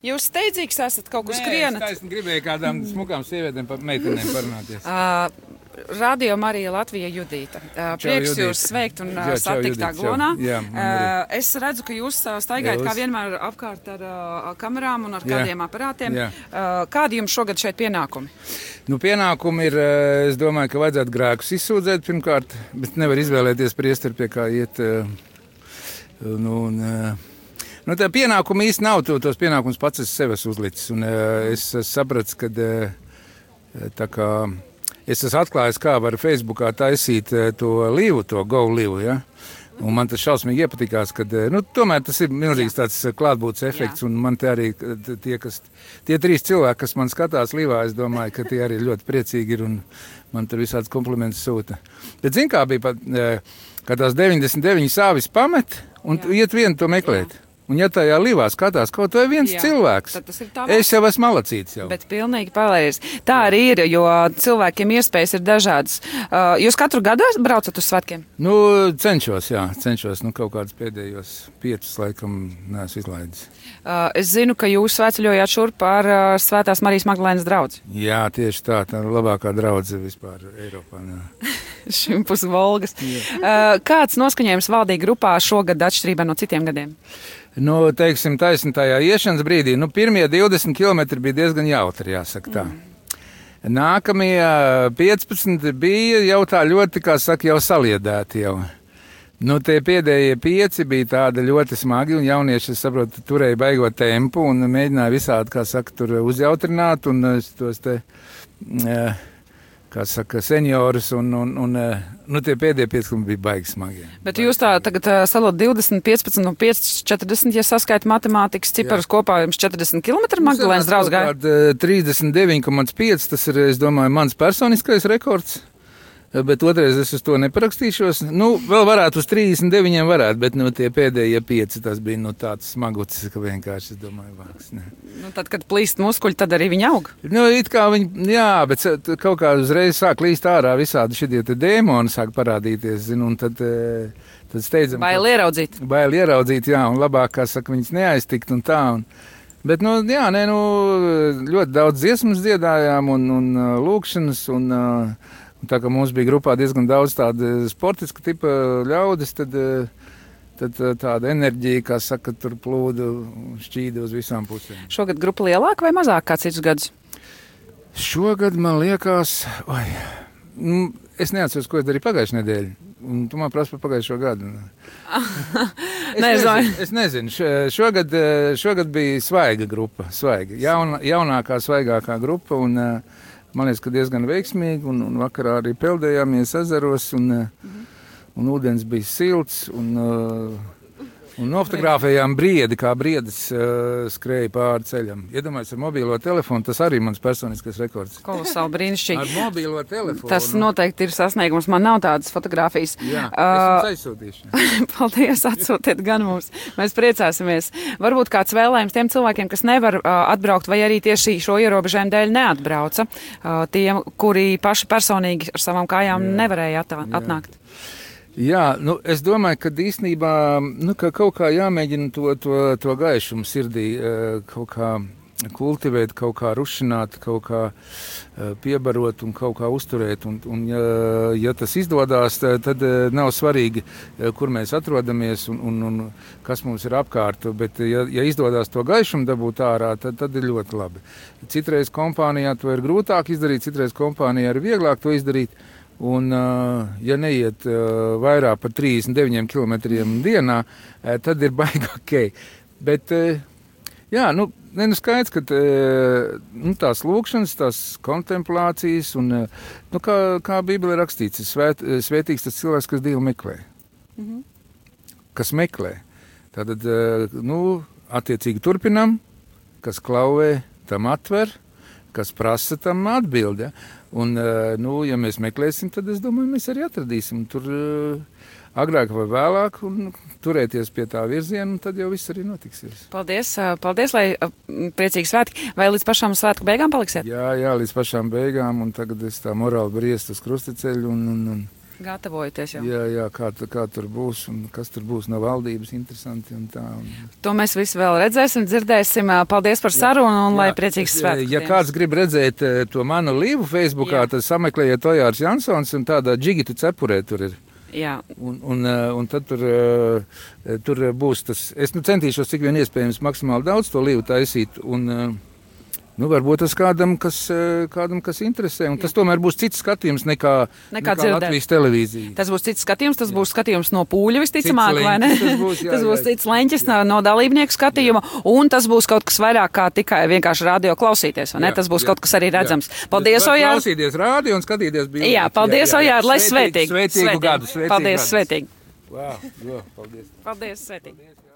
Jūs steidzīgs esat kaut kur skrienat? Es gribēju kādām smukām sievietēm, pa meitenēm parunāties. Uh, Radio Marija Latvija Judīta. Uh, prieks Judita. jūs sveikt un Jā, satikt čau. Aglonā. Jā, uh, es redzu, ka jūs staigājat Jūs. kā vienmēr apkārt ar uh, kamerām un ar Jā. kādiem aparātiem. Jā. Kādi jums šogad šeit pienākumi? Nu, pienākumi ir, es domāju, ka vajadzētu grēkus izsūdzēt pirmkārt, bet nevar izvēlēties priesteri, pie kā iet. Nu, un, nu, tā pienākuma īsti nav, to, tos pienākumus pats es sev esmu uzlicis. Un, eh, es esmu sapratis, ka eh, tā kā es esmu atklājis, kā var Facebookā taisīt eh, to līvu, to go līvu. Ja? Un man tas šausmīgi iepatikās, ka nu, tomēr tas ir milzīgs tāds klātbūtnes efekts. Un man te arī tie, kas, tie trīs cilvēki, kas man skatās līvā, es domāju, ka tie arī ļoti priecīgi ir un man tur visāds kompliments sūta. Bet zin kā bija, pat, kad tās 99 sāvis pamet un Jā. iet vienu to meklēt. Un ja tajā līvā skatās kaut vai viens Jā, cilvēks, tad es jau esmu malacīts jau. Bet pilnīgi pareizi. Tā arī ir, jo cilvēkiem iespējas ir dažādas. Uh, jūs katru gadu braucat uz svētkiem? Nu, cenšos, jā, cenšos. Nu, kaut kādus pēdējos piecus laikam neesmu izlaidis. Uh, es zinu, ka jūs svētceļojāt šurp ar uh, Svētās Marijas Magdalēnas draugu. Jā, tieši tā. Tā ir labākā draudzene vispār Eiropā. Šim pusvolgas. Uh, kāds noskaņojums valdīja grupā šogad atšķirībā no citiem gadiem? Nu, teiksim, taisnība tajā iešanas brīdī, nu, pirmie 20 km bija diezgan jautri, jāsaka tā. Nākamie ā, 15 bija jau tā ļoti, kā saka, jau saliedēti jau. Nu, tie pēdējie pieci bija tādi ļoti smagi, un jaunieši, es saprotu, turēja baigot tempu un mēģināja visādi, kā saka, tur uzjautrināt, un tos te, eh, kā saka, seniorus, un, un, un eh, nu, tie pēdējie pieci bija baigi smagi. Bet jūs tā tagad uh, salot 20, 15 un 5, 40, ja saskaita matemātikas ciparus kopā, jums 40 km Magdalēnas draugs gāja. gāja. 39,5 tas ir, es domāju, mans personiskais rekords. Bet otrais es uz to neparakstīšos. Nu, vēl varētu uz 39, varētu, bet nu, tie pēdējie pieci tas bija nu, tāds smagucis, ka vienkārši es domāju. Ne. Nu, tad, kad plīst muskuļi, tad arī viņi aug. Nu, it kā viņi, jā, bet kaut kā uzreiz sāk līst ārā visādi šie dēmoni sāk parādīties, zinu, un tad, eh, tad steidzam. Bail ieraudzīt. Bail ieraudzīt, jā, un labāk, kā saka, viņas neaiztikt un tā. Un, bet, nu, jā, nē, nu, ļoti daudz dziesmas dziedājām un, un uh, lūkšanas. Un, uh, un tā kā mums bija grupā diezgan daudz tādu sportiska tipa ļaudis, tad, uh, tad uh, tāda enerģija, kā saka, tur plūda un šķīda uz visām pusēm. Šogad grupa lielāka vai mazāka kā citus gadus? Šogad man liekas, oi, nu, es neatceros, ko es darīju pagājušajā nedēļā. Un tu man prasa par pagājušo gadu. Es nezinu, es nezinu. Šogad, eh, šogad bija svaiga grupa. Svaiga. Jauna, jaunākā, svaigākā grupa. Un, eh, man liekas, ka diezgan veiksmīgi. Un, un vakarā arī peldējāmies ezeros. Un, eh, un ūdens bija silts. Un, eh, Un nofotografējām briedi, kā briedis uh, skrēja pāri ceļam. Iedomājieties, ar mobilo telefonu tas arī ir mans personiskais rekords. Kolosāli brīnišķīgi. Ar mobilo telefonu. Tas noteikti ir sasniegums. Man nav tādas fotogrāfijas. Jā, Uh, aizsūtīšu. Paldies, atsūtiet gan mums. Mēs priecāsimies. Varbūt kāds vēlējums tiem cilvēkiem, kas nevar uh, atbraukt, vai arī tieši šo ierobežojumu dēļ neatbrauca. Uh, tiem, kuri paši personīgi ar savām kājām Jā. nevarēja atā, Jā. Jā, nu, es domāju, ka īstenībā nu, ka kaut kā jāmēģina to, to, to gaišumu sirdī eh, kaut kā kultivēt, kaut kā rušināt, kaut kā eh, piebarot un kaut kā uzturēt. Un, un, ja, ja tas izdodas, tad, tad eh, nav svarīgi, eh, kur mēs atrodamies un, un, un kas mums ir apkārt. Bet, ja, ja izdodas to gaišumu dabūt ārā, tad, tad ir ļoti labi. Citreiz kompānijā to ir grūtāk izdarīt, citreiz kompānijā ir vieglāk to izdarīt. Un, ja neiet vairāk par 39 km dienā, tad ir baigi ok. Bet, jā, nu, ne, nu skaidrs, ka nu, tās lūkšanas, tās kontemplācijas, un, nu, kā, kā Bībelē rakstīts, ir svēt, svētīgs tas cilvēks, kas Dievu meklē. Mhm. Kas meklē. Tātad, nu, attiecīgi turpinam, kas klauvē, tam atver, kas prasa, tam atbild. Ja? Un, eh, nu, ja mēs meklēsim, tad es domāju, mēs arī atradīsim tur eh, agrāk vai vēlāk, un turēties pie tā virziena, tad jau viss arī notiksies. Paldies, uh, paldies, lai priecīgi svētki. Vai līdz pašām svētku beigām paliksiet? Jā, jā, līdz pašām beigām, un tagad es tā morāli briestu uz krustaceļu, un, un, un Gatavojoties jau. Jā, jā kā, kā tur būs un kas tur būs no valdības interesanti un tā. Un, To mēs visi vēl redzēsim, dzirdēsim. Paldies par sarunu un lai priecīgs svētkus. Ja kāds grib redzēt to manu līvu Facebookā, Jā. tad sameklējiet Ojārs Jansons un tādā džigitu cepurē tur ir. Jā, Un, un, un tad tur, tur būs tas. Es nu, centīšos cik vien iespējams maksimāli daudz to līvu taisīt. Un, Nu, varbūt tas kādam, kas, eh, kādam, kas interesē. Un tas tomēr būs cits skatījums nekā, Nekā dzirdēt. Latvijas televīzija. Tas būs cits skatījums, tas būs skatījums no pūļa visticamāk, vai ne? tas būs, jā, tas būs jā. cits leņķis no, no dalībnieku skatījuma, un tas būs kaut kas vairāk kā tikai vienkārši radio klausīties, vai ne? Jā, Tas būs jā, kaut kas arī jā. redzams. Paldies, Var Ojār! Klausīties rādio un skatīties bildi. Jā, paldies, Ojār, lai svētīgi! Svētīgu gadu. svētīgu Paldies, gadu. svētīgi! Wow, jā, paldies. Paldies, svētīgi! paldies.